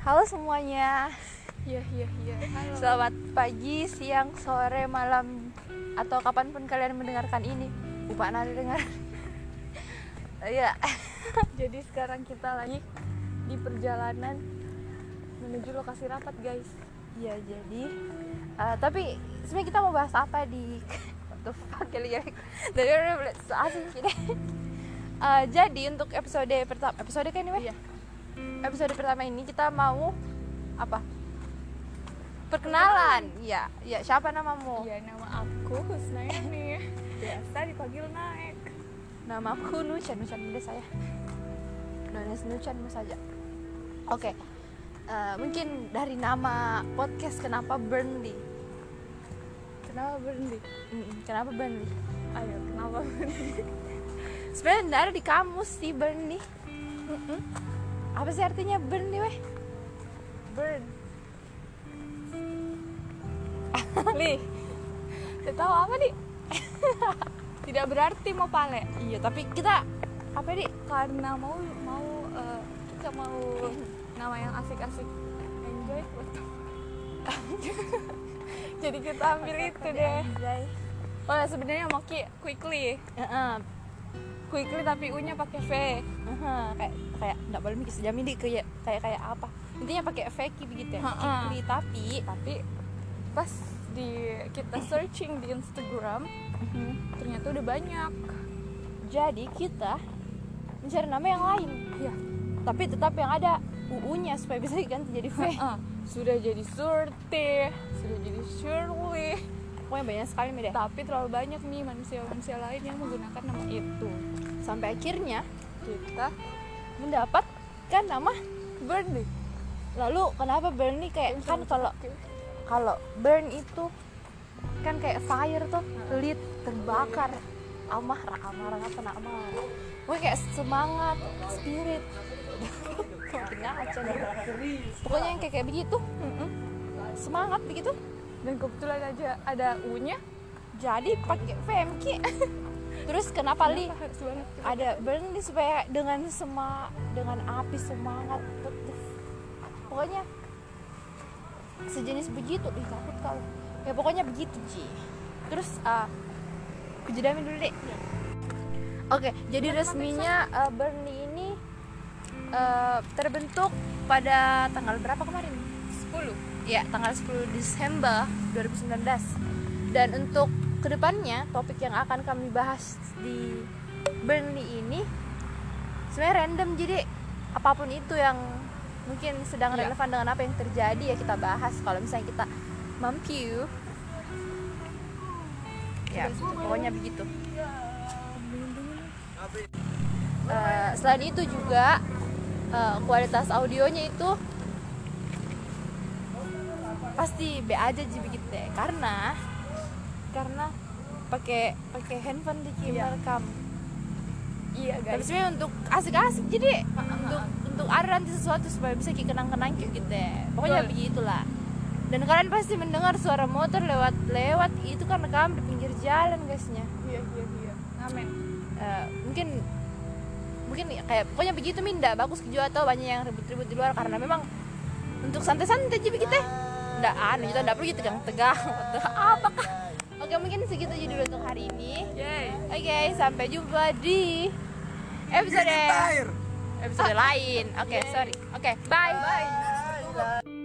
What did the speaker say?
Halo semuanya. Iya iya iya. Halo. Selamat pagi, siang, sore, malam atau kapan pun kalian mendengarkan ini. Lupa nada dengar. Iya. Jadi sekarang kita lagi di perjalanan menuju lokasi rapat, guys. Iya, jadi eh, tapi sebenarnya kita mau bahas apa di What the fuck ya Dari udah asing jadi untuk episode pertama episode kan ini? Iya. Episode pertama ini kita mau apa? Perkenalan. Ya ya siapa namamu? Iya nama aku Husnayani. Biasa dipanggil Naik. namaku Nushan Nushan muda saya. Nunes Nushan saja. Oke. Eh, mungkin dari nama podcast kenapa Burnley? Kenapa berhenti? Mm-mm, kenapa Burnley? Ayo kenapa berhenti? sebenarnya ada di kamus sih Burnley apa sih artinya Burnley weh Burn. Li. Tidak tahu apa nih? Tidak berarti mau pale. iya tapi kita apa di Karena mau mau eh, kita mau nama yang asik-asik. Enjoy. Jadi kita ambil itu deh. Oh sebenarnya mau ki quickly. Heeh, Quickly tapi U-nya pakai V. Aha, kayak kayak nggak boleh mikir sejam ini kayak kayak kayak apa intinya pakai fake begitu ya Ha-ha. Kikli, tapi Tapi pas di kita searching di Instagram ternyata udah banyak. jadi kita mencari nama yang lain Iya. tapi tetap yang ada uu-nya supaya bisa diganti jadi V Heeh. Sudah jadi Surti, sudah jadi Shirley. Pokoknya banyak sekali deh. Tapi terlalu banyak nih manusia-manusia lain yang menggunakan nama itu. sampai akhirnya Kita mendapatkan nama Burnley. lalu kenapa Burn nih kayak kan kalau kalau burn itu kan kayak fire tuh lit terbakar. Amarah amarah apa nak amarah gue kayak semangat spirit. Ngaca deh. Pokoknya yang kayak kayak begitu semangat begitu Dan kebetulan aja ada U-nya. jadi pakai VMK terus kenapa li? Kenapa banget? ada burn nih supaya dengan sema dengan api semangat pokoknya sejenis begitu ih takut kalau ya pokoknya begitu Ji terus uh, aku jedamin dulu deh oke jadi resminya uh, Bernie ini uh, terbentuk pada tanggal berapa kemarin 10. ya tanggal 10 Desember 2019 dan untuk ke depannya topik yang akan kami bahas di Burnley ini sebenarnya random jadi apa pun itu yang mungkin sedang Iya. relevan dengan apa yang terjadi ya kita bahas. Kalau misalnya kita mampu. Ya pokoknya begitu. Eh, selain itu juga eh, kualitas audionya itu pasti B aja sih begitu deh karena karena pakai pakai handphone di Iya. rekam Iya tapi guys. sebenarnya untuk asik-asik jadi untuk untuk ada nanti sesuatu supaya bisa kenang-kenang gitu deh pokoknya Betul. begitulah dan kalian pasti mendengar suara motor lewat lewat itu kan rekam di pinggir jalan guysnya Iya iya iya. Amin. Eh, mungkin mungkin ya kayak pokoknya begitu minda bagus juga atau banyak yang ribut-ribut di luar karena memang untuk santai-santai aja begitu ya nggak anu kita nggak perlu gitu tegang-tegang apakah? Oke mungkin segitu aja dulu untuk hari ini. Yay. oke sampai jumpa di episode episode lain. Oke sorry. Oke bye. Bye